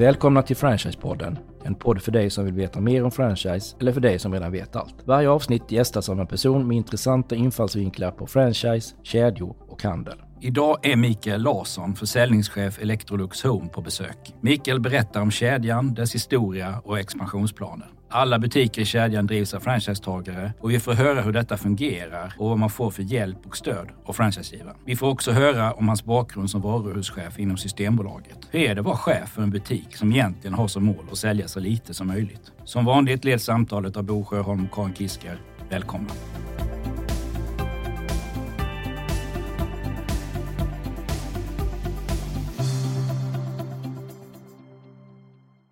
Välkomna till Franchisepodden, en podd för dig som vill veta mer om franchise eller för dig som redan vet allt. Varje avsnitt gästas av en person med intressanta infallsvinklar på franchise, kedjor och handel. Idag är Mikael Larsson, försäljningschef Electrolux Home på besök. Mikael berättar om kedjan, dess historia och expansionsplaner. Alla butiker i kedjan drivs av franchisetagare och vi får höra hur detta fungerar och vad man får för hjälp och stöd av franchisegivaren. Vi får också höra om hans bakgrund som varuhuschef inom Systembolaget. Hur är det att vara chef för en butik som egentligen har som mål att sälja så lite som möjligt? Som vanligt leds samtalet av Bo Sjöholm och Karin Kisker. Välkomna!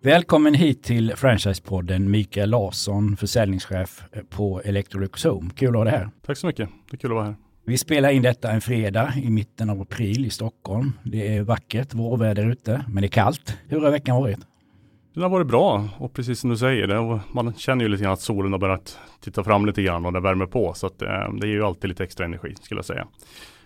Välkommen hit till Franchisepodden Mikael Larsson, försäljningschef på Electrolux Home. Kul att ha dig här. Tack så mycket. Det är kul att vara här. Vi spelar in detta en fredag i mitten av april i Stockholm. Det är vackert vårväder ute, men det är kallt. Hur har veckan varit? Den har varit bra och precis som du säger, det, man känner ju lite grann att solen har börjat titta fram lite grann och det värmer på. Så att, eh, det ger ju alltid lite extra energi skulle jag säga.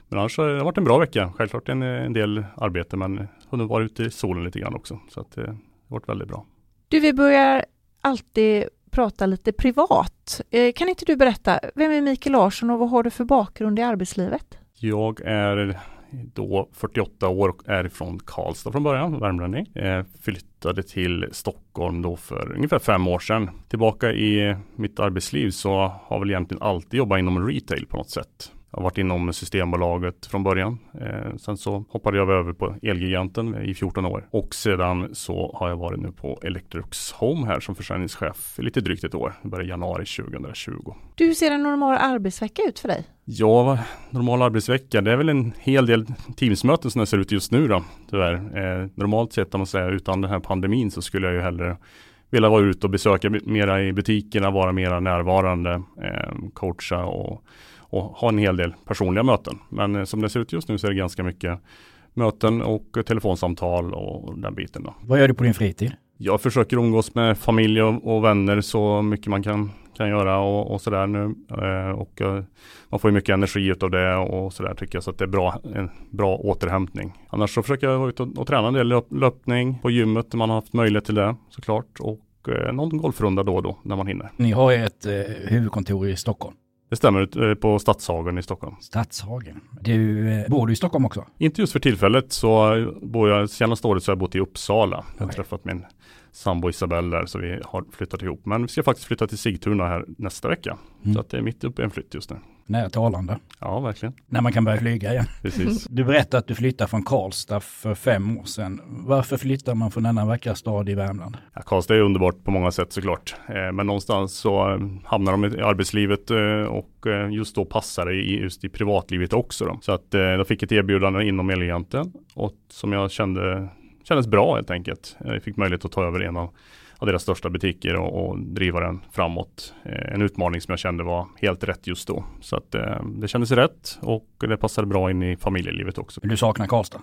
Men annars har det varit en bra vecka. Självklart en, en del arbete men har varit ute i solen lite grann också. Så att, eh, varit väldigt bra. Du, vi börjar alltid prata lite privat. Eh, kan inte du berätta, vem är Mikael Larsson och vad har du för bakgrund i arbetslivet? Jag är då 48 år och är från Karlstad från början, värmlänning. Jag flyttade till Stockholm då för ungefär fem år sedan. Tillbaka i mitt arbetsliv så har väl egentligen alltid jobbat inom retail på något sätt. Jag har varit inom Systembolaget från början. Eh, sen så hoppade jag över på Elgiganten i 14 år och sedan så har jag varit nu på Electrolux Home här som försäljningschef i lite drygt ett år. Det började januari 2020. Du, hur ser en normal arbetsvecka ut för dig? Ja, normal arbetsvecka. Det är väl en hel del Teamsmöten som det ser ut just nu då, tyvärr. Eh, normalt sett om man säger utan den här pandemin så skulle jag ju hellre vilja vara ute och besöka mera i butikerna, vara mera närvarande, eh, coacha och och ha en hel del personliga möten. Men eh, som det ser ut just nu så är det ganska mycket möten och telefonsamtal och den biten. Då. Vad gör du på din fritid? Jag försöker umgås med familj och, och vänner så mycket man kan, kan göra och, och sådär nu. Eh, och eh, man får ju mycket energi av det och sådär tycker jag så att det är bra, en bra återhämtning. Annars så försöker jag vara ute och, och träna en del löpning på gymmet när man har haft möjlighet till det såklart. Och eh, någon golfrunda då och då när man hinner. Ni har ju ett eh, huvudkontor i Stockholm. Det stämmer, eh, på Stadshagen i Stockholm. Stadshagen. Du, eh, bor du i Stockholm också? Inte just för tillfället så bor jag, senaste året så har jag bott i Uppsala. Jag har okay. träffat min sambo Isabelle där så vi har flyttat ihop. Men vi ska faktiskt flytta till Sigtuna här nästa vecka. Mm. Så att det är mitt uppe i en flytt just nu. Arlanda. Ja, verkligen. När man kan börja flyga igen. Precis. Du berättade att du flyttade från Karlstad för fem år sedan. Varför flyttar man från denna vackra stad i Värmland? Ja, Karlstad är underbart på många sätt såklart. Eh, men någonstans så eh, hamnar de i arbetslivet eh, och just då passar det just i privatlivet också. Då. Så att jag fick ett erbjudande inom Elgiganten och som jag kände kändes bra helt enkelt. Jag fick möjlighet att ta över en av av deras största butiker och, och driva den framåt. Eh, en utmaning som jag kände var helt rätt just då. Så att eh, det kändes rätt och det passade bra in i familjelivet också. Du saknar Karlstad?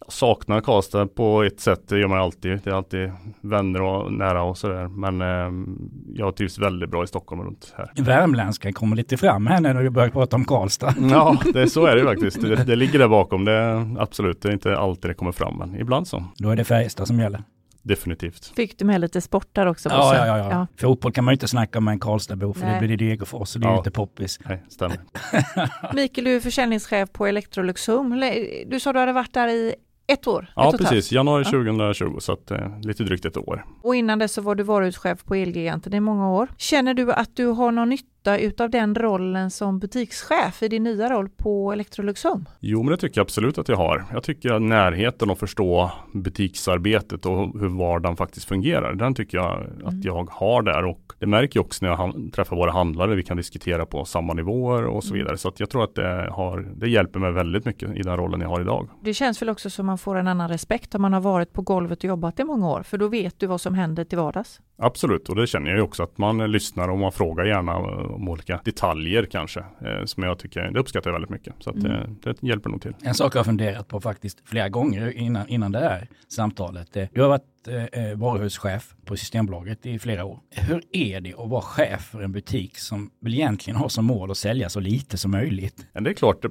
Jag saknar Karlstad på ett sätt, det gör man alltid. Det är alltid vänner och nära och sådär. Men eh, jag trivs väldigt bra i Stockholm och runt här. Värmländska kommer lite fram här när du börjar prata om Karlstad. Ja, det, så är det faktiskt. Det, det ligger där bakom. Det absolut, det är inte alltid det kommer fram, men ibland så. Då är det Färjestad som gäller. Definitivt. Fick du med lite sport där också? Ja, ja, ja, ja. Fotboll kan man ju inte snacka med en Karlstadbo för Nej. det blir det Degerfors och det är ja. inte poppis. Nej, stämmer. Mikael, du är försäljningschef på Electrolux Home. Du sa du hade varit där i ett år? Ja, ett precis. Januari 2020, så att, eh, lite drygt ett år. Och innan dess så var du varuhuschef på Elgiganten i många år. Känner du att du har någon nytta nytta utav den rollen som butikschef i din nya roll på Electrolux Home? Jo, men det tycker jag absolut att jag har. Jag tycker att närheten att förstå butiksarbetet och hur vardagen faktiskt fungerar, den tycker jag att mm. jag har där och det märker jag också när jag träffar våra handlare. Vi kan diskutera på samma nivåer och så mm. vidare. Så att jag tror att det, har, det hjälper mig väldigt mycket i den rollen jag har idag. Det känns väl också som man får en annan respekt om man har varit på golvet och jobbat i många år, för då vet du vad som händer till vardags. Absolut, och det känner jag ju också att man lyssnar och man frågar gärna om olika detaljer kanske. Eh, som jag tycker, det uppskattar jag väldigt mycket. Så att, mm. Eh, det hjälper nog till. En sak jag har funderat på faktiskt flera gånger innan, innan det här samtalet. Eh, du har varit varit eh, eh, varuhuschef på Systembolaget i flera år. Hur är det att vara chef för en butik som väl egentligen har som mål att sälja så lite som möjligt? Ja, det är klart, det,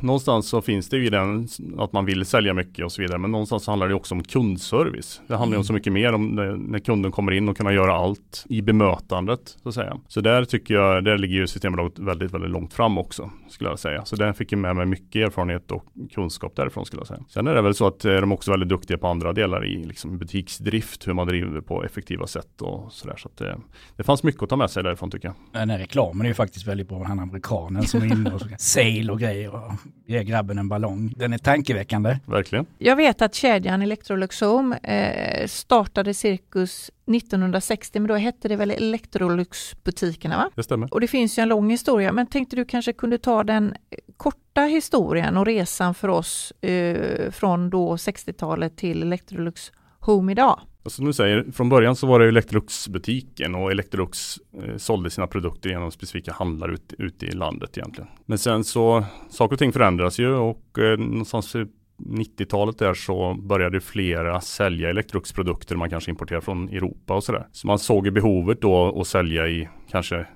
någonstans så finns det ju den att man vill sälja mycket och så vidare. Men någonstans handlar det också om kundservice. Det handlar mm. om så mycket mer om det, när kunden kommer in och kunna göra allt i bemötandet. Så att säga. Så där tycker jag, där ligger ju Systembolaget väldigt, väldigt långt fram också. Skulle jag säga. Så där fick jag med mig mycket erfarenhet och kunskap därifrån skulle jag säga. Sen är det väl så att eh, de är också väldigt duktiga på andra delar i liksom butiksdrift, hur man driver på effektiva sätt och sådär. Så att det, det fanns mycket att ta med sig därifrån tycker jag. Den här reklamen är ju faktiskt väldigt bra. Han amerikanen som är inne och sale och grejer och ger grabben en ballong. Den är tankeväckande. Verkligen. Jag vet att kedjan Electrolux Home eh, startade cirkus 1960, men då hette det väl Electrolux-butikerna va? Det stämmer. Och det finns ju en lång historia, men tänkte du kanske kunde ta den korta historien och resan för oss eh, från då 60-talet till Electrolux Home idag? Alltså, som du säger, från början så var det Electrolux-butiken och Electrolux eh, sålde sina produkter genom specifika handlare ute i landet egentligen. Men sen så, saker och ting förändras ju och eh, någonstans 90-talet där så började flera sälja Electrolux-produkter man kanske importerar från Europa och sådär. Så man såg ju behovet då att sälja i kanske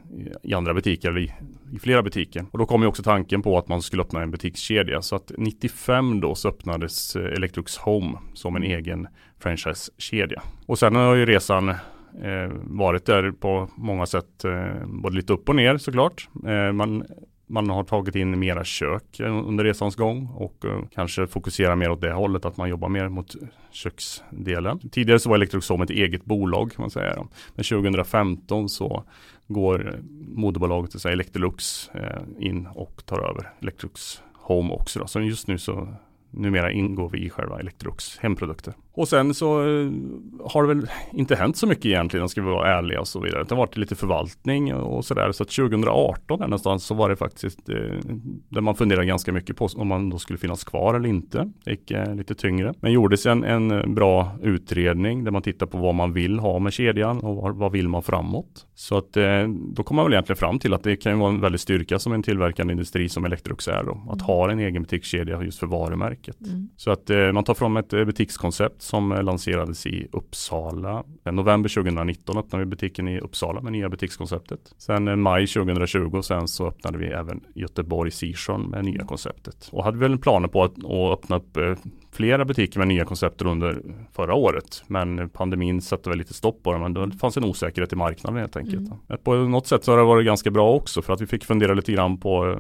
i andra butiker eller i, i, flera butiker. Och då kom ju också tanken på att man skulle öppna en butikskedja. Så att 95 då så öppnades eh, Electrolux Home som en egen franchisekedja. Och sen har ju resan eh, varit där på många sätt, eh, både lite upp och ner såklart. Eh, man man har tagit in mera kök eh, under resans gång och eh, kanske fokuserar mer åt det hållet att man jobbar mer mot eh, köksdelen. Tidigare så var Electrolux Home ett eget bolag kan man säga. Men 2015 så går moderbolaget, så Electrolux, in och tar över Electrolux Home också. Då. Så just nu så numera ingår vi i själva Electrolux hemprodukter. Och sen så eh, har det väl inte hänt så mycket egentligen, ska vi vara ärliga och så vidare. Det har varit lite förvaltning och sådär. Så att 2018 där någonstans så var det faktiskt eh, där man funderade ganska mycket på om man då skulle finnas kvar eller inte. Det gick eh, lite tyngre. Men gjordes en, en bra utredning där man tittar på vad man vill ha med kedjan och vad, vad vill man framåt. Så att eh, då kommer man väl egentligen fram till att det kan vara en väldig styrka som en tillverkande industri som Electrolux är då. Att mm. ha en egen butikskedja just för varumärket. Mm. Så att eh, man tar fram ett eh, butikskoncept som lanserades i Uppsala. November 2019 öppnade vi butiken i Uppsala med nya butikskonceptet. Sen maj 2020 sen så öppnade vi även Göteborg Seashore med nya konceptet. Och hade väl planer på att, att öppna upp flera butiker med nya koncept under förra året. Men pandemin satte väl lite stopp på det. Men det fanns en osäkerhet i marknaden helt enkelt. Mm. På något sätt så har det varit ganska bra också för att vi fick fundera lite grann på eh,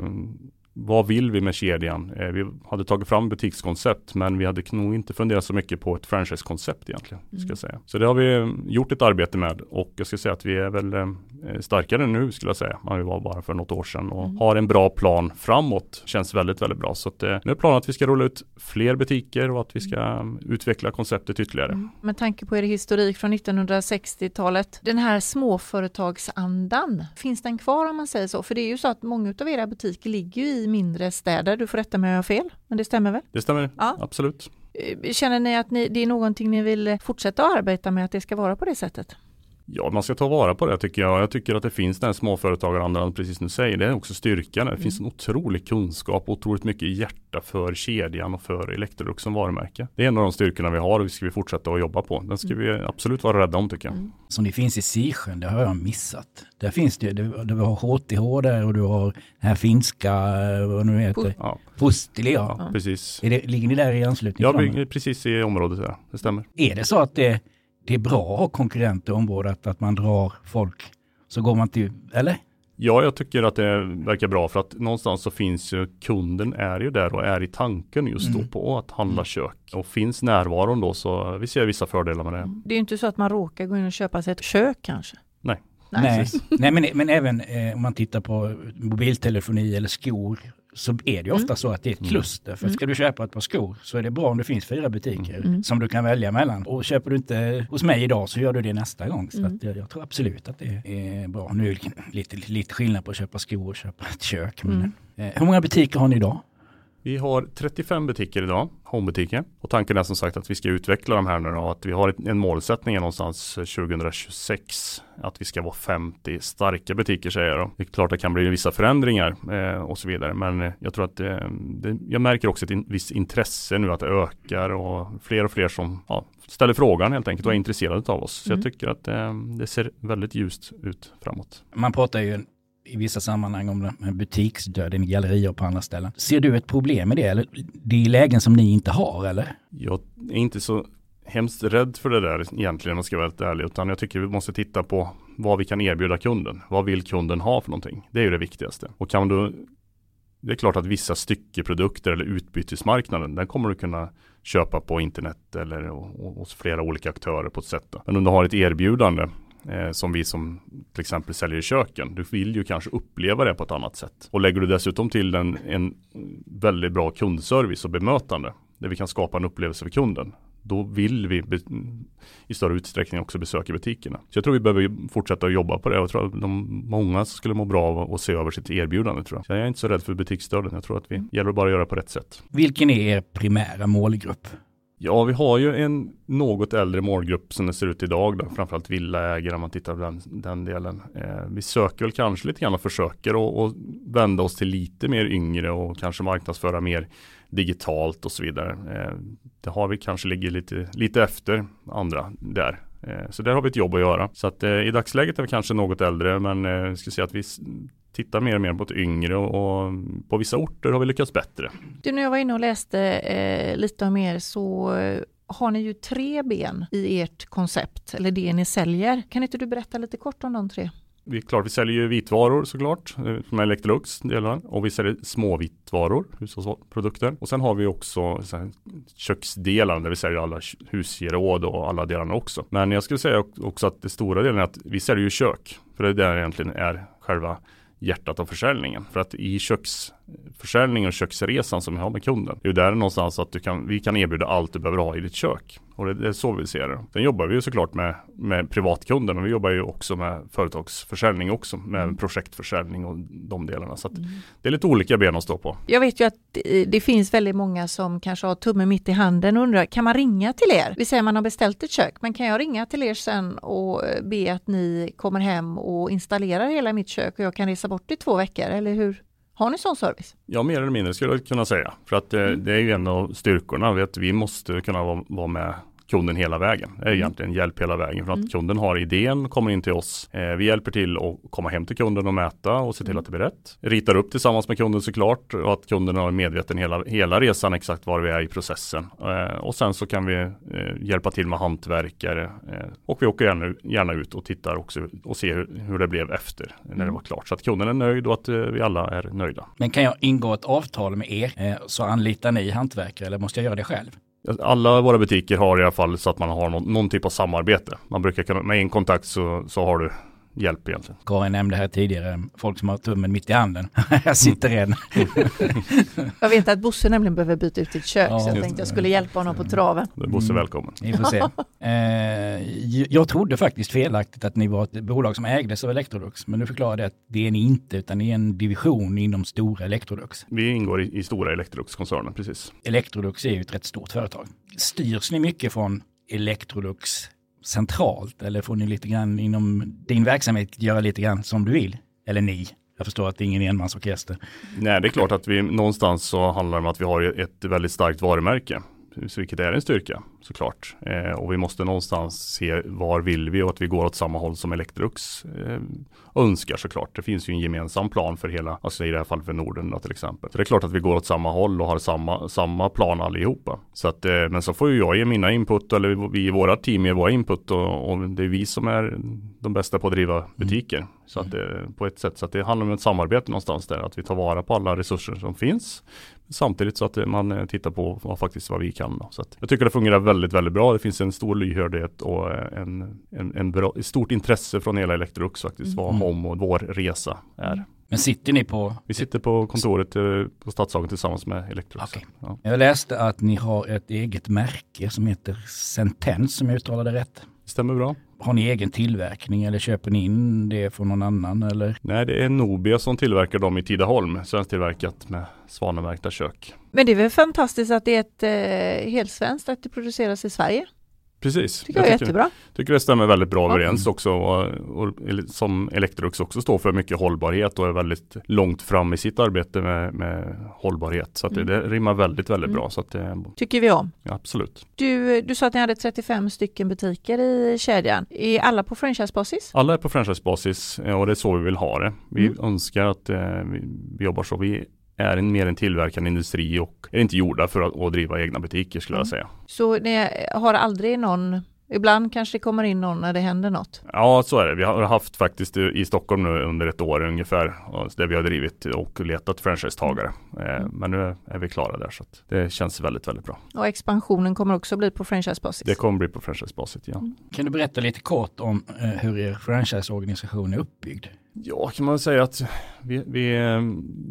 vad vill vi med kedjan? Eh, vi hade tagit fram butikskoncept men vi hade nog inte funderat så mycket på ett franchisekoncept egentligen. Mm. Ska säga. Så det har vi gjort ett arbete med och jag ska säga att vi är väl eh, starkare nu skulle jag säga än vi var bara för något år sedan och mm. har en bra plan framåt. Känns väldigt, väldigt bra. Så att, eh, nu är planen att vi ska rulla ut fler butiker och att vi ska mm. utveckla konceptet ytterligare. Mm. Med tanke på er historik från 1960-talet, den här småföretagsandan, finns den kvar om man säger så? För det är ju så att många av era butiker ligger ju i mindre städer. Du får rätta mig om jag har fel, men det stämmer väl? Det stämmer, ja. absolut. Eh, känner ni att ni, det är någonting ni vill fortsätta arbeta med, att det ska vara på det sättet? Ja, man ska ta vara på det tycker jag. Jag tycker att det finns den småföretagarandan, precis som du säger. Det är också styrkan. Det mm. finns en otrolig kunskap och otroligt mycket hjärta för kedjan och för Electrolux som varumärke. Det är en av de styrkorna vi har och vi ska vi fortsätta att jobba på. Den ska mm. vi absolut vara rädda om tycker jag. Mm. Som det finns i Sisjön, det har jag missat. Där finns det, du, du har HTH där och du har den här finska, vad nu heter, ja. Pustili. Ja. ja. Precis. Det, ligger ni där i anslutning? Ja, precis i området, ja. det stämmer. Är det så att det det är bra att ha konkurrenter i området, att man drar folk. Så går man till, eller? Ja, jag tycker att det verkar bra för att någonstans så finns ju kunden är ju där och är i tanken just mm. då på att handla mm. kök. Och finns närvaron då så vi ser vissa fördelar med det. Det är ju inte så att man råkar gå in och köpa sig ett kök kanske? Nej. Nej, Nej men, men även eh, om man tittar på mobiltelefoni eller skor så är det ofta mm. så att det är ett mm. kluster. För mm. ska du köpa ett par skor så är det bra om det finns fyra butiker mm. som du kan välja mellan. Och köper du inte hos mig idag så gör du det nästa gång. Så mm. jag, jag, tror absolut att det är bra. Nu är det lite, lite skillnad på att köpa skor och köpa ett kök. Men, eh, hur många butiker har ni idag? Vi har 35 butiker idag, homebutiker. Och tanken är som sagt att vi ska utveckla de här nu och att vi har en målsättning någonstans 2026 att vi ska vara 50 starka butiker säger jag då. Det är klart att det kan bli vissa förändringar eh, och så vidare. Men eh, jag tror att eh, det, jag märker också ett in, visst intresse nu att det ökar och fler och fler som ja, ställer frågan helt enkelt och är intresserade av oss. Så mm. jag tycker att eh, det ser väldigt ljust ut framåt. Man pratar ju i vissa sammanhang om butiksdöden i gallerier och på andra ställen. Ser du ett problem med det? Eller det är lägen som ni inte har eller? Jag är inte så hemskt rädd för det där egentligen om jag ska vara helt ärlig. Utan jag tycker vi måste titta på vad vi kan erbjuda kunden. Vad vill kunden ha för någonting? Det är ju det viktigaste. Och kan du det är klart att vissa styckeprodukter eller utbytesmarknaden, den kommer du kunna köpa på internet eller hos flera olika aktörer på ett sätt. Då. Men om du har ett erbjudande eh, som vi som till exempel säljer i köken. Du vill ju kanske uppleva det på ett annat sätt. Och lägger du dessutom till en, en väldigt bra kundservice och bemötande där vi kan skapa en upplevelse för kunden då vill vi i större utsträckning också besöka butikerna. Så jag tror vi behöver fortsätta att jobba på det jag tror att de många skulle må bra av att se över sitt erbjudande tror jag. Så jag är inte så rädd för butiksdöden. Jag tror att vi gäller bara att göra på rätt sätt. Vilken är er primära målgrupp? Ja, vi har ju en något äldre målgrupp som det ser ut idag, då, framförallt villaägare om man tittar på den, den delen. Eh, vi söker väl kanske lite grann och försöker och, och vända oss till lite mer yngre och kanske marknadsföra mer digitalt och så vidare. Eh, det har vi kanske ligger lite, lite efter andra där. Eh, så där har vi ett jobb att göra. Så att eh, i dagsläget är vi kanske något äldre men jag ska säga att vi tittar mer och mer ett yngre och, på vissa orter har vi lyckats bättre. Du, när jag var inne och läste eh, lite om er så har ni ju tre ben i ert koncept, eller det ni säljer. Kan inte du berätta lite kort om de tre? vi, klart, vi säljer ju vitvaror såklart, eh, som Electrolux delar. Och vi säljer småvitvaror, hushållsprodukter. Och sen har vi också så köksdelar där vi säljer alla husgeråd och alla delarna också. Men jag skulle säga också att det stora delen är att vi säljer ju kök. För det är där egentligen är själva hjärtat av försäljningen. För att i köks köksförsäljningen och köksresan som vi har med kunden, det är där någonstans att du kan, vi kan erbjuda allt du behöver ha i ditt kök. Och det, det är så vi ser det. Sen jobbar vi ju såklart med, med privatkunder, men vi jobbar ju också med företagsförsäljning också, med mm. projektförsäljning och de delarna. Så mm. det är lite olika ben att stå på. Jag vet ju att det finns väldigt många som kanske har tummen mitt i handen och undrar, kan man ringa till er? Vi säger man har beställt ett kök, men kan jag ringa till er sen och be att ni kommer hem och installerar hela mitt kök och jag kan resa bort i två veckor, eller hur? Har ni sån service? Ja, mer eller mindre skulle jag kunna säga. För att det, mm. det är ju en av styrkorna. Vet, vi måste kunna vara, vara med kunden hela vägen. Det är mm. egentligen hjälp hela vägen för att mm. kunden har idén, kommer in till oss. Eh, vi hjälper till att komma hem till kunden och mäta och se till mm. att det blir rätt. Ritar upp tillsammans med kunden såklart och att kunden är medveten hela, hela resan exakt var vi är i processen. Eh, och sen så kan vi eh, hjälpa till med hantverkare eh, och vi åker gärna, gärna ut och tittar också och ser hur, hur det blev efter när det mm. var klart. Så att kunden är nöjd och att eh, vi alla är nöjda. Men kan jag ingå ett avtal med er eh, så anlitar ni hantverkare eller måste jag göra det själv? Alla våra butiker har i alla fall så att man har någon, någon typ av samarbete. Man brukar kunna, med en kontakt så, så har du hjälp egentligen. Karin nämnde här tidigare folk som har tummen mitt i handen. jag sitter en. jag vet att Bosse nämligen behöver byta ut sitt kök ja, så jag tänkte jag skulle hjälpa honom på traven. Bosse mm. välkommen. Vi får se. Eh, jag trodde faktiskt felaktigt att ni var ett bolag som ägdes av Electrolux men nu förklarar det att det är ni inte utan ni är en division inom stora Electrolux. Vi ingår i, i stora Electrolux-koncernen, precis. Electrolux är ju ett rätt stort företag. Styrs ni mycket från Electrolux centralt eller får ni lite grann inom din verksamhet göra lite grann som du vill? Eller ni? Jag förstår att det är ingen enmansorkester. Nej, det är klart att vi någonstans så handlar det om att vi har ett väldigt starkt varumärke vilket är en styrka såklart. Eh, och vi måste någonstans se var vill vi och att vi går åt samma håll som Electrolux eh, önskar såklart. Det finns ju en gemensam plan för hela, alltså i det här fallet för Norden då, till exempel. Så det är klart att vi går åt samma håll och har samma, samma plan allihopa. Så att, eh, men så får ju jag ge mina input eller vi i våra team ger våra input och, och, det är vi som är de bästa på att driva mm. butiker. Mm. Så att det, på ett sätt så att det handlar om ett samarbete någonstans där, att vi tar vara på alla resurser som finns samtidigt så att man eh, tittar på vad faktiskt vad vi kan. Då. Så att jag tycker det fungerar väldigt, väldigt bra. Det finns en stor lyhördhet och eh, en, en, en bra, ett stort intresse från hela Electrolux faktiskt, mm. vad HOM och vår resa är. Men sitter ni på? Vi sitter på kontoret eh, på Stadshagen tillsammans med Electrolux. Okay. Ja. Jag läste att ni har ett eget märke som heter Sentens, som jag uttalade rätt. Det stämmer bra. Har ni egen tillverkning eller köper ni in det från någon annan eller? Nej, det är Nobia som tillverkar dem i Tidaholm, svensktillverkat med svanmärkta kök. Men det är väl fantastiskt att det är ett eh, helt svenskt, att det produceras i Sverige? Precis. Tycker jag, jag tycker, jättebra. tycker det stämmer väldigt bra ja. överens också. Och, och, som Electrolux också står för mycket hållbarhet och är väldigt långt fram i sitt arbete med, med hållbarhet. Så mm. det, det rimmar väldigt, väldigt mm. bra. Så det, tycker vi om. Ja, absolut. Du, du sa att ni hade 35 stycken butiker i kedjan. Är alla på franchisebasis? Alla är på franchisebasis och det är så vi vill ha det. Vi mm. önskar att eh, vi, vi jobbar så. Vi är en mer en tillverkande industri och är inte gjorda för att, att driva egna butiker skulle mm. jag säga. Så ni har aldrig någon Ibland kanske det kommer in någon när det händer något. Ja, så är det. Vi har haft faktiskt i Stockholm nu under ett år ungefär där vi har drivit och letat franchisetagare. Eh, mm. Men nu är vi klara där så det känns väldigt, väldigt bra. Och expansionen kommer också bli på franchisebasis? Det kommer bli på franchisebasis, ja. Mm. Kan du berätta lite kort om eh, hur er franchiseorganisation är uppbyggd? Ja, kan man säga att vi, vi eh,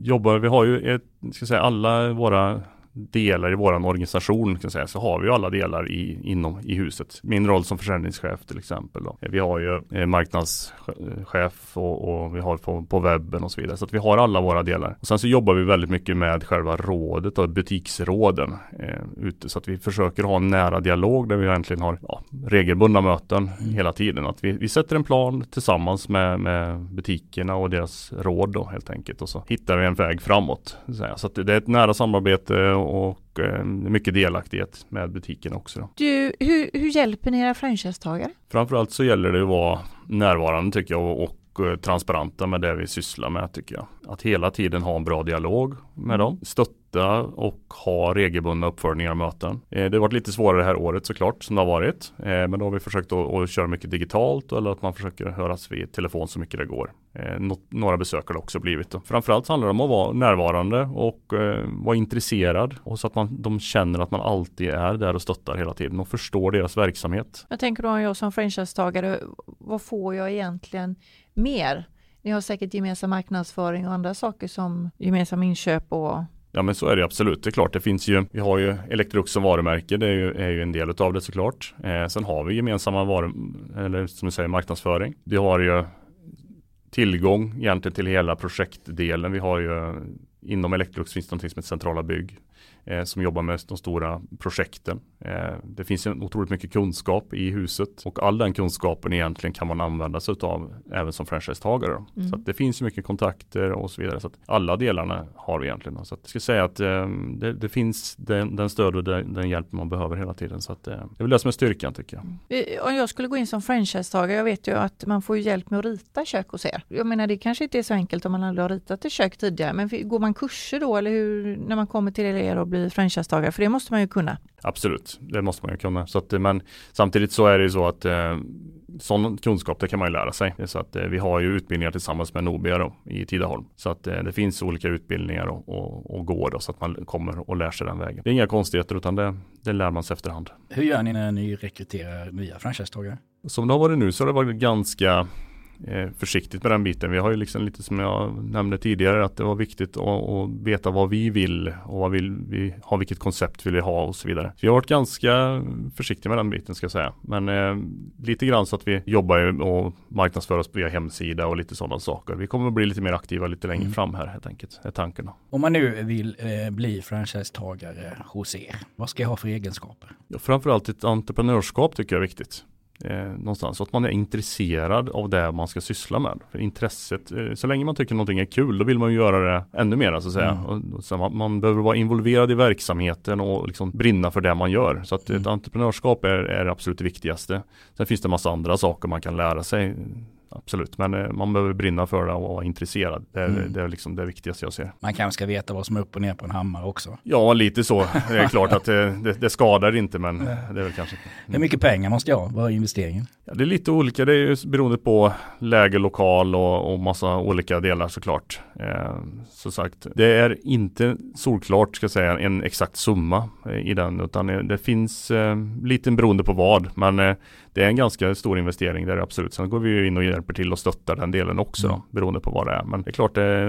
jobbar, vi har ju ett, ska säga, alla våra delar i våran organisation kan säga, så har vi alla delar i, inom, i huset. Min roll som försäljningschef till exempel. Då. Vi har ju eh, marknadschef och, och, vi har på, på webben och så vidare. Så att vi har alla våra delar. Och sen så jobbar vi väldigt mycket med själva rådet och butiksråden eh, ute. Så att vi försöker ha en nära dialog där vi egentligen har ja, regelbundna möten mm. hela tiden. Att vi, vi sätter en plan tillsammans med, med butikerna och deras råd då helt enkelt. Och så hittar vi en väg framåt. Så, att det är ett nära samarbete och eh, mycket delaktighet med butiken också. Då. Du, hur, hur hjälper ni era franchisetagare? Framförallt så gäller det att vara närvarande tycker jag och, och eh, transparenta med det vi sysslar med tycker jag. Att hela tiden ha en bra dialog med dem. Stötta sitta och ha regelbundna uppföljningar och möten. Eh, det har varit lite svårare det här året såklart som det har varit. Eh, men då har vi försökt att, köra mycket digitalt eller att man försöker höras vid telefon så mycket det går. Eh, några besök har det också blivit. Då. Framförallt handlar det om att vara närvarande och vara intresserad och så att man, de känner att man alltid är där och stöttar hela tiden och förstår deras verksamhet. Jag tänker då om jag som franchisetagare, vad får jag egentligen mer? Ni har säkert gemensam marknadsföring och andra saker som gemensam inköp och Ja men så är det absolut. Det är klart, det finns ju, vi har ju Electrolux som varumärke, det är ju, är ju en del av det såklart. Eh, sen har vi gemensamma varu, eller som du säger marknadsföring. Vi har ju tillgång egentligen till hela projektdelen. Vi har ju inom Electrolux finns det någonting som heter centrala bygg eh, som jobbar med de stora projekten. Eh, det finns en otroligt mycket kunskap i huset och all den kunskapen egentligen kan man använda sig av även som franchisetagare. Mm. Så det finns mycket kontakter och så vidare. Så att alla delarna har vi egentligen. Så att jag ska säga att eh, det, det, finns den, den, stöd och den, den, hjälp man behöver hela tiden. Så att, eh, det är väl det som är styrkan tycker jag. Om jag skulle gå in som franchisetagare, jag vet ju att man får hjälp med att rita kök hos er. Jag menar det kanske inte är så enkelt om man aldrig har ritat ett kök tidigare, men går man kurser då eller hur när man kommer till er och bli franchisetagare? För det måste man ju kunna. Absolut, det måste man ju kunna. Så att, men samtidigt så är det ju så att eh, sån kunskap det kan man ju lära sig. Så att eh, vi har ju utbildningar tillsammans med Nobia då, i Tidaholm. Så att eh, det finns olika utbildningar och, och, och går då, så att man kommer och lär sig den vägen. Det är inga konstigheter utan det, det lär man sig efterhand. Hur gör ni när ni rekryterar nya franchisetagare? Som det har varit nu så har det varit ganska Eh, försiktigt med den biten. Vi har ju liksom lite som jag nämnde tidigare att det var viktigt att, att veta vad vi vill och vad vill vi ha, vilket koncept vill vi ha och så vidare. Så jag har varit ganska försiktig med den biten ska jag säga. Men eh, lite grann så att vi jobbar och marknadsför oss via hemsida och lite sådana saker. Vi kommer att bli lite mer aktiva lite längre mm. fram här helt enkelt, är tanken. Om man nu vill eh, bli franchisetagare hos er, vad ska jag ha för egenskaper? Ja, framförallt ett entreprenörskap tycker jag är viktigt eh, någonstans. Så att man är intresserad av det man ska syssla med. För intresset, eh, så länge man tycker någonting är kul, då vill man ju göra det ännu mer så att säga. Mm. Och, och så man, man, behöver vara involverad i verksamheten och liksom brinna för det man gör. Så att mm. ett entreprenörskap är, är absolut det viktigaste. Sen finns det massa andra saker man kan lära sig absolut. Men eh, man behöver brinna för det och vara intresserad. Det är, mm. det är liksom det viktigaste jag ser. Man kanske ska veta vad som är upp och ner på en hammare också. Ja, lite så. Det är klart att det, det, det skadar inte, men det är väl kanske. Hur mycket pengar man ska ha? Vad är investeringen? Ja, det är lite olika. Det är ju beroende på läge, lokal och, och massa olika delar såklart. Eh, så sagt, det är inte solklart ska jag säga en exakt summa eh, i den, utan det finns eh, lite beroende på vad. Men eh, det är en ganska stor investering där absolut. Sen går vi in och hjälper till och stöttar den delen också då, beroende på vad det är. Men det är klart, det är,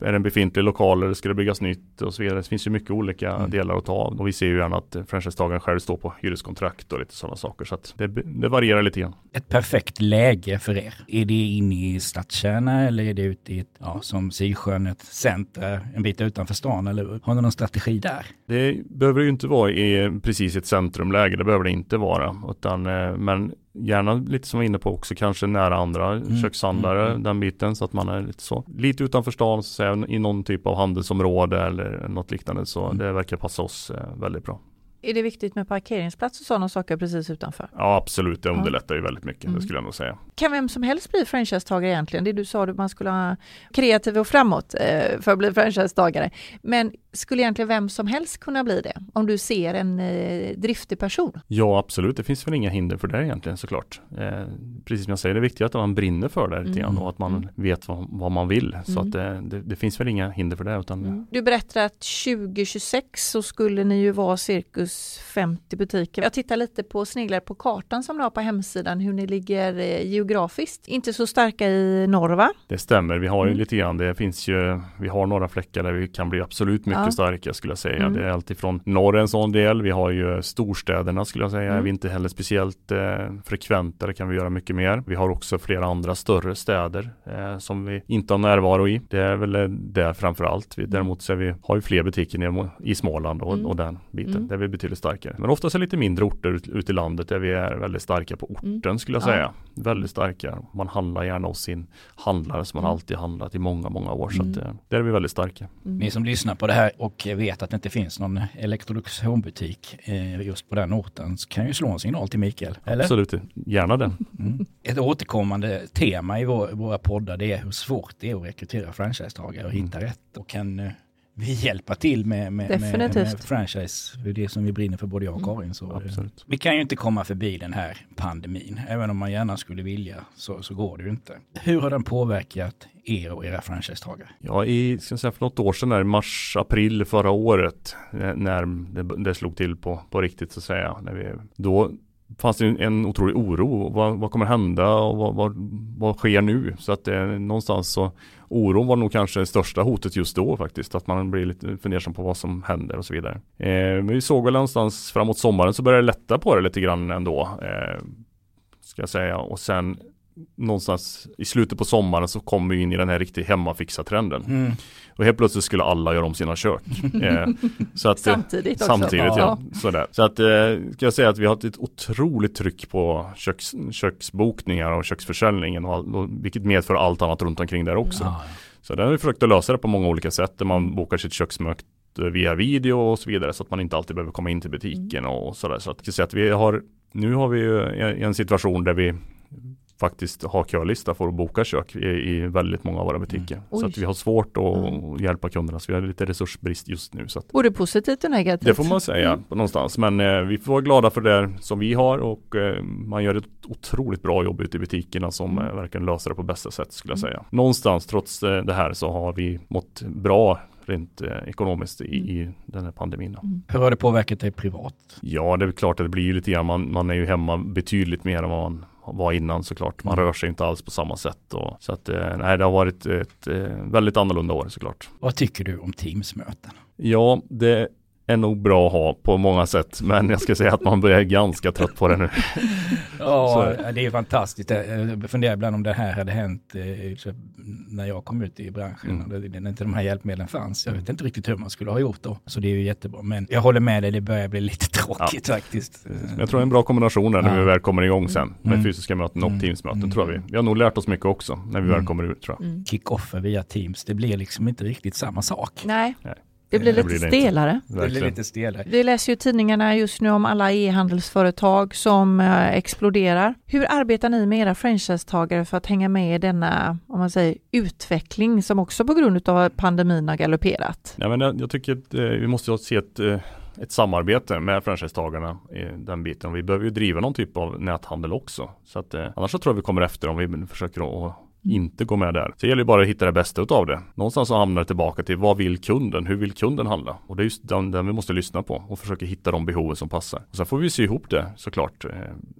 är det en befintlig lokal eller ska det byggas nytt och så vidare. Det finns ju mycket olika mm. delar att ta av och vi ser ju gärna att franchisetagaren själv står på hyreskontrakt och lite sådana saker så det, det varierar lite grann. Ett perfekt läge för er? Är det inne i stadskärna eller är det ute i ett, ja, som Sisjön, ett center en bit utanför stan eller har ni någon strategi där? Det behöver ju inte vara i precis ett centrumläge, det behöver det inte vara, utan eh, men Gärna lite som vi var inne på också, kanske nära andra mm. kökshandlare, mm. den biten så att man är lite så Lite utanför stan, så säga, i någon typ av handelsområde eller något liknande så mm. det verkar passa oss eh, väldigt bra. Är det viktigt med parkeringsplats och sådana saker precis utanför? Ja absolut, det underlättar ju väldigt mycket, mm. det skulle jag nog säga. Kan vem som helst bli franchisetagare egentligen? Det du sa att man skulle ha kreativ och framåt eh, för att bli franchisetagare. Men skulle egentligen vem som helst kunna bli det? Om du ser en eh, driftig person? Ja absolut, det finns väl inga hinder för det egentligen såklart. Eh, precis som jag säger, det är viktigt att man brinner för det lite mm. och att man mm. vet vad, vad, man vill. Så mm. att det, det, det, finns väl inga hinder för det. Utan, mm. Du berättar att 2026 så skulle ni ju vara cirkus 50 butiker. Jag tittar lite på sneglar på kartan som du har på hemsidan hur ni ligger eh, geografiskt. Inte så starka i norr va? Det stämmer, vi har ju mm. lite grann, det finns ju, vi har några fläckar där vi kan bli absolut mycket ja. starka skulle jag säga. Mm. Det är alltifrån norr en sån del, vi har ju storstäderna skulle jag säga, mm. är vi inte heller speciellt eh, frekventa, det kan vi göra mycket mer. Vi har också flera andra större städer eh, som vi inte har närvaro i. Det är väl det framför allt. Vi, däremot så vi, har vi fler butiker i Småland och, mm. och den biten. Mm. Där är vi betydligt starkare. Men oftast är lite mindre orter ute ut i landet där vi är väldigt starka på orten mm. skulle jag säga. Väldigt starka. Man handlar gärna hos sin handlare som man mm. alltid handlat i många, många år. Så att, mm. eh, där är vi väldigt starka. Mm. Ni som lyssnar på det här och vet att det inte finns någon Electrolux Home-butik eh, just på den orten så kan ju slå en signal till Mikael. Eller? Absolut, gärna den. Mm. Ett återkommande tema i vår, våra poddar det är hur svårt det är att rekrytera franchisetagare och hitta rätt. Och kan eh, vi hjälpa till med, med, med, med, franchise. Det är det som vi brinner för både jag och mm. Karin. Så mm, Absolut. Vi kan ju inte komma förbi den här pandemin. Även om man gärna skulle vilja så, så går det ju inte. Hur har den påverkat er och era franchisetagare? Ja, i, ska säga, för något år sedan, där, mars, april förra året, när det, det slog till på, på riktigt så att säga. När vi, då fanns det en otrolig oro. Vad, vad kommer hända och vad, vad, vad sker nu? Så att eh, någonstans så oron var nog kanske det största hotet just då faktiskt. Att man blir lite fundersam på vad som händer och så vidare. Eh, men vi såg väl någonstans framåt sommaren så började det lätta på det lite grann ändå. Eh, ska jag säga. Och sen någonstans i slutet på sommaren så kom vi in i den här riktigt hemmafixa trenden. Mm. Och helt plötsligt skulle alla göra om sina kök. eh, så att, eh, samtidigt också. Samtidigt ja. ja. Sådär. Så att eh, ska jag säga att vi har ett otroligt tryck på köks, köksbokningar och köksförsäljningen. Och, och, vilket medför allt annat runt omkring där också. Ja. Så där har vi försökt att lösa det på många olika sätt. Där man bokar sitt köksmöte via video och så vidare. Så att man inte alltid behöver komma in till butiken mm. och sådär. Så att, jag säga att vi har nu har vi ju en situation där vi faktiskt ha kölista för att boka kök i, i väldigt många av våra butiker. Mm. Så att vi har svårt att mm. hjälpa kunderna. Så vi har lite resursbrist just nu. Så att, Både positivt och negativt. Det får man säga mm. någonstans. Men eh, vi får vara glada för det som vi har och eh, man gör ett otroligt bra jobb ute i butikerna som mm. eh, verkligen löser det på bästa sätt skulle jag mm. säga. Någonstans trots eh, det här så har vi mått bra rent eh, ekonomiskt i, mm. i, den här pandemin. Mm. Hur har det påverkat dig privat? Ja, det är klart att det blir lite grann, man, man är ju hemma betydligt mer än vad man var innan såklart. Man mm. rör sig inte alls på samma sätt. Och, så att eh, nej, det har varit ett, eh, väldigt annorlunda år såklart. Vad tycker du om Teamsmöten? Ja, det är nog bra att ha på många sätt. Men jag ska säga att man börjar ganska trött på det nu. ja, det är fantastiskt. Jag funderar ibland om det här hade hänt eh, när jag kom ut i branschen. Mm. När inte de här hjälpmedlen fanns. Jag vet inte riktigt hur man skulle ha gjort då. Så det är ju jättebra. Men jag håller med dig, det börjar bli lite tråkigt ja. faktiskt. Jag tror det är en bra kombination där när ja. vi väl kommer igång sen. Med mm. fysiska möten och mm. Teamsmöten mm. tror jag vi. Vi har nog lärt oss mycket också när vi väl mm. kommer ut tror jag. Mm. Kick-offer via Teams, det blir liksom inte riktigt samma sak. Nej. Nej. Det blir lite det blir stelare. Det blir lite stelare. Vi läser ju tidningarna just nu om alla e-handelsföretag som eh, exploderar. Hur arbetar ni med era franchisetagare för att hänga med i denna, om man säger, utveckling som också på grund av pandemin har galopperat? Ja, men jag, tycker att eh, vi måste se ett eh, ett samarbete med franchisetagarna i den biten. Och vi behöver ju driva någon typ av näthandel också. Så att, eh, annars så tror jag vi kommer efter om vi försöker att inte gå med där. Så det gäller ju bara att hitta det bästa utav det. Någonstans så hamnar det tillbaka till vad vill kunden? Hur vill kunden handla? Och det är just den, den vi måste lyssna på och försöka hitta de behoven som passar. Och sen får vi sy ihop det såklart. Eh,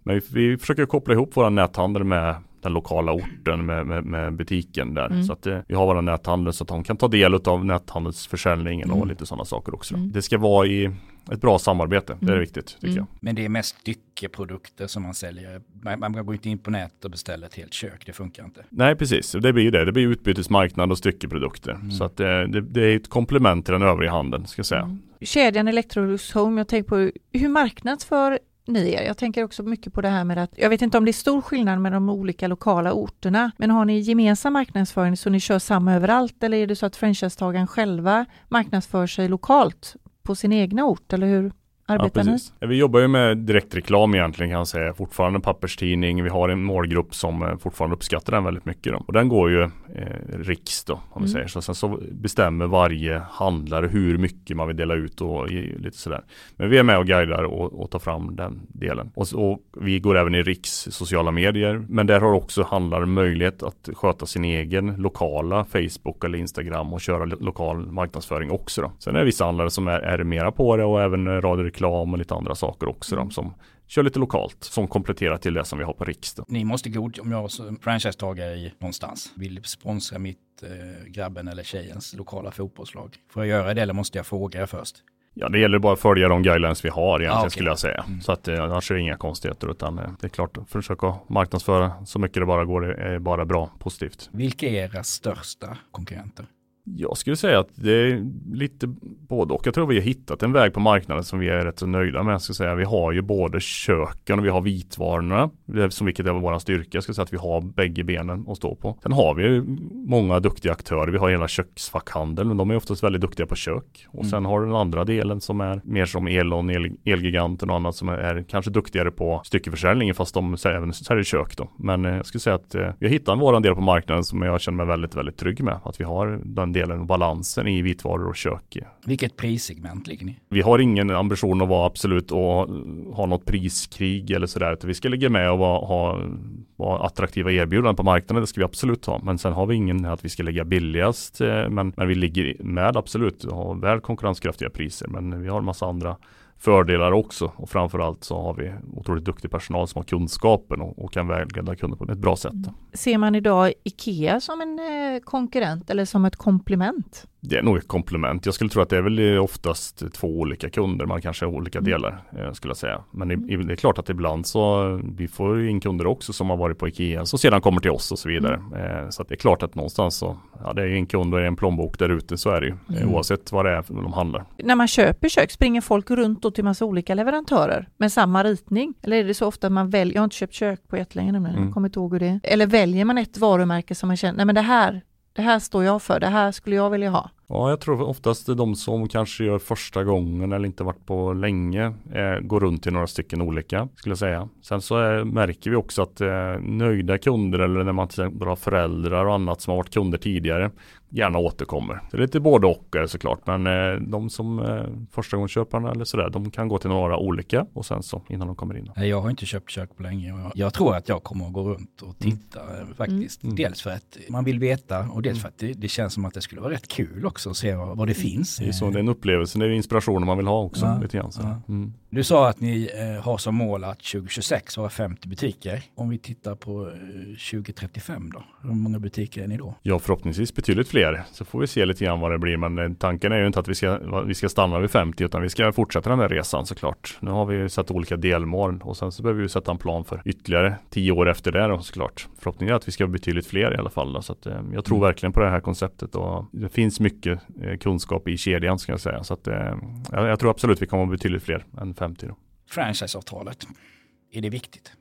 men vi, vi försöker koppla ihop våra näthandel med den lokala orten med, med, med butiken där. Mm. Så att eh, vi har våra näthandel så att de kan ta del av näthandelsförsäljningen mm. och lite sådana saker också. Mm. Det ska vara i ett bra samarbete, det är mm. viktigt tycker mm. jag. Men det är mest styckeprodukter som man säljer. Man, man går inte in på nätet och beställer ett helt kök, det funkar inte. Nej, precis. Det blir ju det. Det blir utbytesmarknad och styckeprodukter. Mm. Så att det, eh, det, det, är ett komplement till den övriga handeln, ska jag säga. Mm. Kedjan Electrolux Home, jag tänker på hur marknadsför ni er? Jag tänker också mycket på det här med att, jag vet inte om det är stor skillnad med de olika lokala orterna, men har ni gemensam marknadsföring så ni kör samma överallt eller är det så att franchisetagaren själva marknadsför sig lokalt på sin egna ort, eller hur? Arbetar ja, ni? Vi jobbar ju med direktreklam egentligen kan jag säga. Fortfarande papperstidning. Vi har en målgrupp som eh, fortfarande uppskattar den väldigt mycket. Då. Och den går ju eh, riks då, om mm. vi säger så. Sen så bestämmer varje handlare hur mycket man vill dela ut och lite sådär. Men vi är med och guidar och, och tar fram den delen. Och, och, vi går även i riks sociala medier. Men där har också handlare möjlighet att sköta sin egen lokala Facebook eller Instagram och köra lokal marknadsföring också. Då. Sen är det vissa handlare som är, är mera på det och även radioreklam och lite andra saker också. Då, som kör lite lokalt som kompletterar till det som vi har på Riks. Ni måste god, om jag som franchisetagare någonstans vill sponsra mitt eh, grabben eller tjejens lokala fotbollslag. Får jag göra det eller måste jag fråga först? Ja, det gäller bara att följa de guidelines vi har egentligen ah, okay. skulle jag säga. Mm. Så att eh, annars är det inga konstigheter utan eh, det är klart försöka marknadsföra så mycket det bara går är bara bra, positivt. Vilka är era största konkurrenter? Jag skulle säga att det är lite både och. Jag tror vi har hittat en väg på marknaden som vi är rätt så nöjda med. Jag ska säga. Vi har ju både köken och vi har vitvarorna. Som vilket är vår styrka. Jag ska säga att vi har bägge benen att stå på. Sen har vi många duktiga aktörer. Vi har hela köksfackhandeln. Men de är oftast väldigt duktiga på kök. Och sen mm. har du den andra delen som är mer som Elon, El Elgiganten och annat som är kanske duktigare på styckeförsäljning fast de även säljer kök då. Men eh, jag skulle säga att eh, vi har hittat våran del på marknaden som jag känner mig väldigt, väldigt trygg med. Att vi har den delen och balansen i vitvaror och kök. Vilket prissegment ligger ni? Vi har ingen ambition att vara absolut och ha något priskrig eller sådär. Vi ska ligga med och vara, ha, vara attraktiva erbjudanden på marknaden. Det ska vi absolut ha. Men sen har vi ingen att vi ska lägga billigast. Eh, men, men vi ligger med absolut och har väl konkurrenskraftiga priser. Men vi har en massa andra fördelar också och framförallt så har vi otroligt duktig personal som har kunskapen och, och kan vägleda kunder på ett bra sätt. Mm. Ser man idag IKEA som en eh, konkurrent eller som ett komplement? Det är nog ett komplement. Jag skulle tro att det är väl oftast två olika kunder. Man kanske har olika mm. delar eh, skulle jag säga. Men mm. det är klart att ibland så vi får in kunder också som har varit på Ikea som sedan kommer till oss och så vidare. Mm. Eh, så det är klart att någonstans så ja, det är en kund och en plånbok där ute så är det ju eh, mm. oavsett vad det är de handlar. När man köper kök springer folk runt då till massa olika leverantörer med samma ritning? Eller är det så ofta att man väljer, jag har inte köpt kök på jättelänge nu mm. jag kommer inte ihåg hur det är. Eller väljer man ett varumärke som man känner, nej men det här det här står jag för, det här skulle jag vilja ha. Ja, jag tror oftast det är de som kanske gör första gången eller inte varit på länge eh, går runt till några stycken olika skulle jag säga. Sen så är, märker vi också att eh, nöjda kunder eller när man till exempel har föräldrar och annat som har varit kunder tidigare gärna återkommer. Det är lite både och såklart men eh, de som eh, första gången köparna eller sådär de kan gå till några olika och sen så innan de kommer in. Jag har inte köpt kök på länge och jag tror att jag kommer att gå runt och titta mm. faktiskt. Mm. Dels för att man vill veta och dels mm. för att det, det, känns som att det skulle vara rätt kul också att se vad, vad det finns. Det är så, det är en upplevelse, det är inspirationen man vill ha också. Ja, lite grann. Ja. Mm. Du sa att ni eh, har som mål att 2026 vara 50 butiker. Om vi tittar på eh, 2035 då, hur många butiker är ni då? Ja, förhoppningsvis betydligt fler. Så får vi se lite grann vad det blir. Men eh, tanken är ju inte att vi ska, vi ska stanna vid 50 utan vi ska fortsätta den här resan såklart. Nu har vi satt olika delmål och sen så behöver vi sätta en plan för ytterligare 10 år efter det då såklart. Förhoppningen är att vi ska vara betydligt fler i alla fall. Då. Så att, eh, jag tror mm. verkligen på det här konceptet och det finns mycket eh, kunskap i kedjan ska jag säga. Så att, jag, jag tror absolut vi kommer vara betydligt fler än 50. Då. Franchiseavtalet, är det viktigt?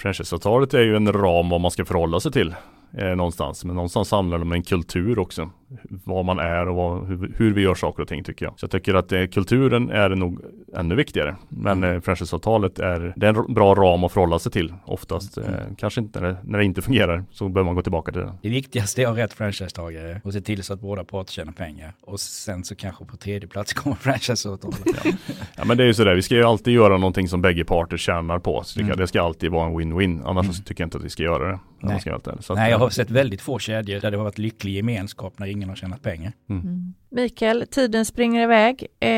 Franchiseavtalet är ju en ram vad man ska förhålla sig till eh, någonstans. Men någonstans handlar det om en kultur också vad man är och vad, hur, hur, vi gör saker och ting tycker jag. Så jag tycker att eh, kulturen är nog ännu viktigare. Men mm. eh, franchiseavtalet är, det är en bra ram att förhålla sig till. Oftast mm. eh, kanske inte när det, när det inte fungerar så behöver man gå tillbaka till det. Det viktigaste är att ha rätt franchisetagare och se till så att båda parter tjänar pengar. Och sen så kanske på tredje plats kommer franchiseavtalet. ja. ja men det är ju sådär, vi ska ju alltid göra någonting som bägge parter tjänar på. Så mm. Det ska alltid vara en win-win. Annars mm. tycker jag inte att vi ska göra det. Nej, ska så Nej jag har sett väldigt få kedjor där det har varit lycklig gemenskap när ingen har tjänat pengar. Mm. Mm. Mikael, tiden springer iväg, eh,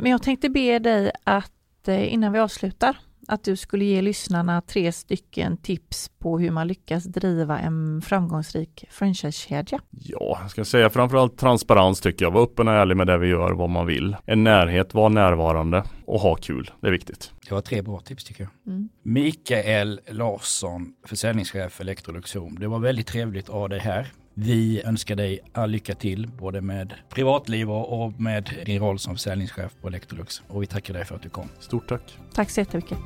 men jag tänkte be dig att eh, innan vi avslutar att du skulle ge lyssnarna tre stycken tips på hur man lyckas driva en framgångsrik franchisekedja. Ja, jag ska säga framförallt transparens tycker jag. Var öppen och ärlig med det vi gör, vad man vill. En närhet, var närvarande och ha kul. Det är viktigt. Det var tre bra tips tycker jag. Mm. Mikael Larsson, försäljningschef för Electrolux Home. Det var väldigt trevligt att ha dig här. Vi önskar dig all lycka till både med privatliv och med din roll som försäljningschef på Electrolux. Och vi tackar dig för att du kom. Stort tack. Tack så jättemycket.